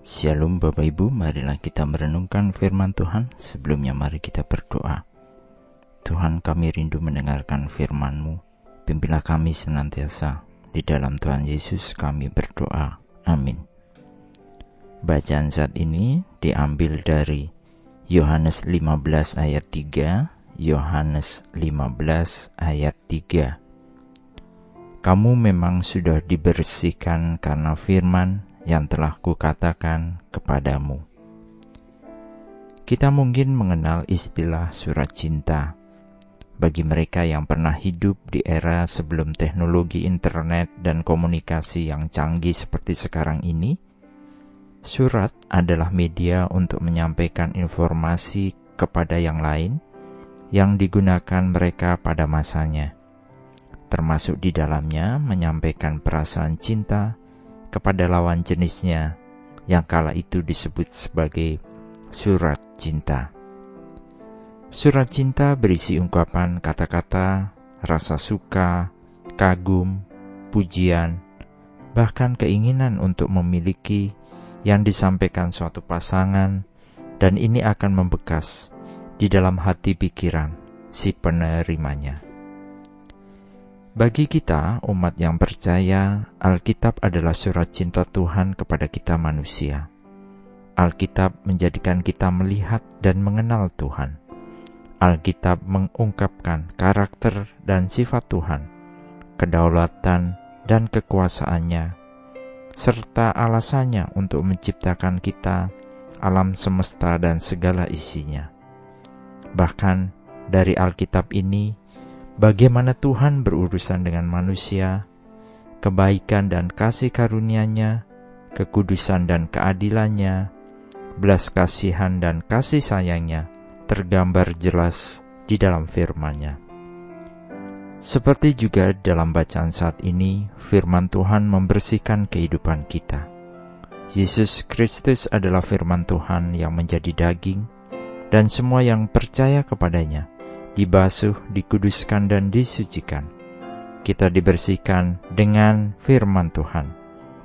Shalom Bapak Ibu, marilah kita merenungkan firman Tuhan. Sebelumnya mari kita berdoa. Tuhan kami rindu mendengarkan firman-Mu. Pimpinlah kami senantiasa. Di dalam Tuhan Yesus kami berdoa. Amin. Bacaan saat ini diambil dari Yohanes 15 ayat 3, Yohanes 15 ayat 3. Kamu memang sudah dibersihkan karena firman yang telah kukatakan kepadamu. Kita mungkin mengenal istilah surat cinta bagi mereka yang pernah hidup di era sebelum teknologi internet dan komunikasi yang canggih seperti sekarang ini. Surat adalah media untuk menyampaikan informasi kepada yang lain yang digunakan mereka pada masanya, termasuk di dalamnya menyampaikan perasaan cinta, kepada lawan jenisnya yang kala itu disebut sebagai surat cinta. Surat cinta berisi ungkapan kata-kata, rasa suka, kagum, pujian, bahkan keinginan untuk memiliki yang disampaikan suatu pasangan, dan ini akan membekas di dalam hati pikiran si penerimanya. Bagi kita, umat yang percaya, Alkitab adalah surat cinta Tuhan kepada kita manusia. Alkitab menjadikan kita melihat dan mengenal Tuhan. Alkitab mengungkapkan karakter dan sifat Tuhan, kedaulatan dan kekuasaannya, serta alasannya untuk menciptakan kita, alam semesta dan segala isinya. Bahkan dari Alkitab ini, bagaimana Tuhan berurusan dengan manusia, kebaikan dan kasih karunia-Nya, kekudusan dan keadilannya, belas kasihan dan kasih sayangnya tergambar jelas di dalam firman-Nya. Seperti juga dalam bacaan saat ini, firman Tuhan membersihkan kehidupan kita. Yesus Kristus adalah firman Tuhan yang menjadi daging, dan semua yang percaya kepadanya dibasuh, dikuduskan, dan disucikan. Kita dibersihkan dengan firman Tuhan,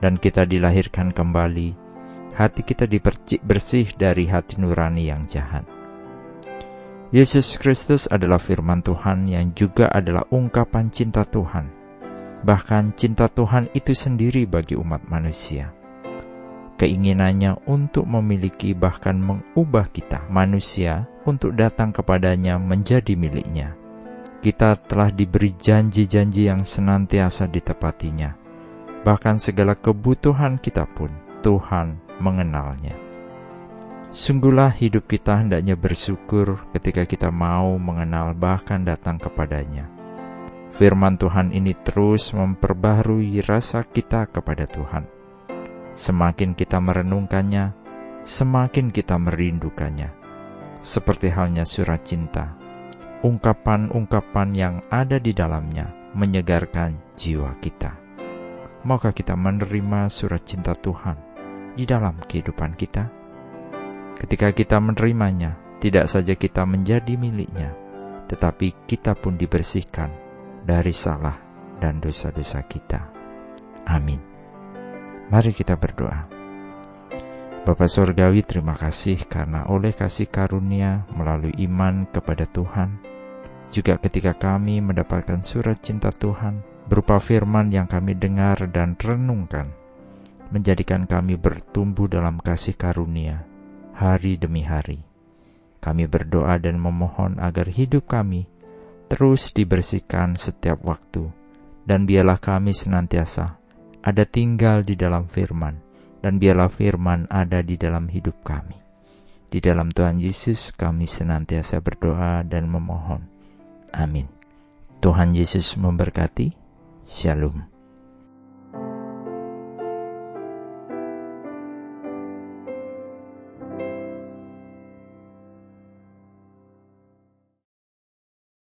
dan kita dilahirkan kembali. Hati kita dipercik bersih dari hati nurani yang jahat. Yesus Kristus adalah firman Tuhan yang juga adalah ungkapan cinta Tuhan. Bahkan cinta Tuhan itu sendiri bagi umat manusia keinginannya untuk memiliki bahkan mengubah kita manusia untuk datang kepadanya menjadi miliknya. Kita telah diberi janji-janji yang senantiasa ditepatinya. Bahkan segala kebutuhan kita pun Tuhan mengenalnya. Sungguhlah hidup kita hendaknya bersyukur ketika kita mau mengenal bahkan datang kepadanya. Firman Tuhan ini terus memperbaharui rasa kita kepada Tuhan Semakin kita merenungkannya, semakin kita merindukannya. Seperti halnya surat cinta, ungkapan-ungkapan yang ada di dalamnya menyegarkan jiwa kita. Maukah kita menerima surat cinta Tuhan di dalam kehidupan kita? Ketika kita menerimanya, tidak saja kita menjadi miliknya, tetapi kita pun dibersihkan dari salah dan dosa-dosa kita. Amin. Mari kita berdoa. Bapak Surgawi terima kasih karena oleh kasih karunia melalui iman kepada Tuhan, juga ketika kami mendapatkan surat cinta Tuhan berupa firman yang kami dengar dan renungkan, menjadikan kami bertumbuh dalam kasih karunia hari demi hari. Kami berdoa dan memohon agar hidup kami terus dibersihkan setiap waktu, dan biarlah kami senantiasa ada tinggal di dalam firman, dan biarlah firman ada di dalam hidup kami. Di dalam Tuhan Yesus kami senantiasa berdoa dan memohon. Amin. Tuhan Yesus memberkati. Shalom.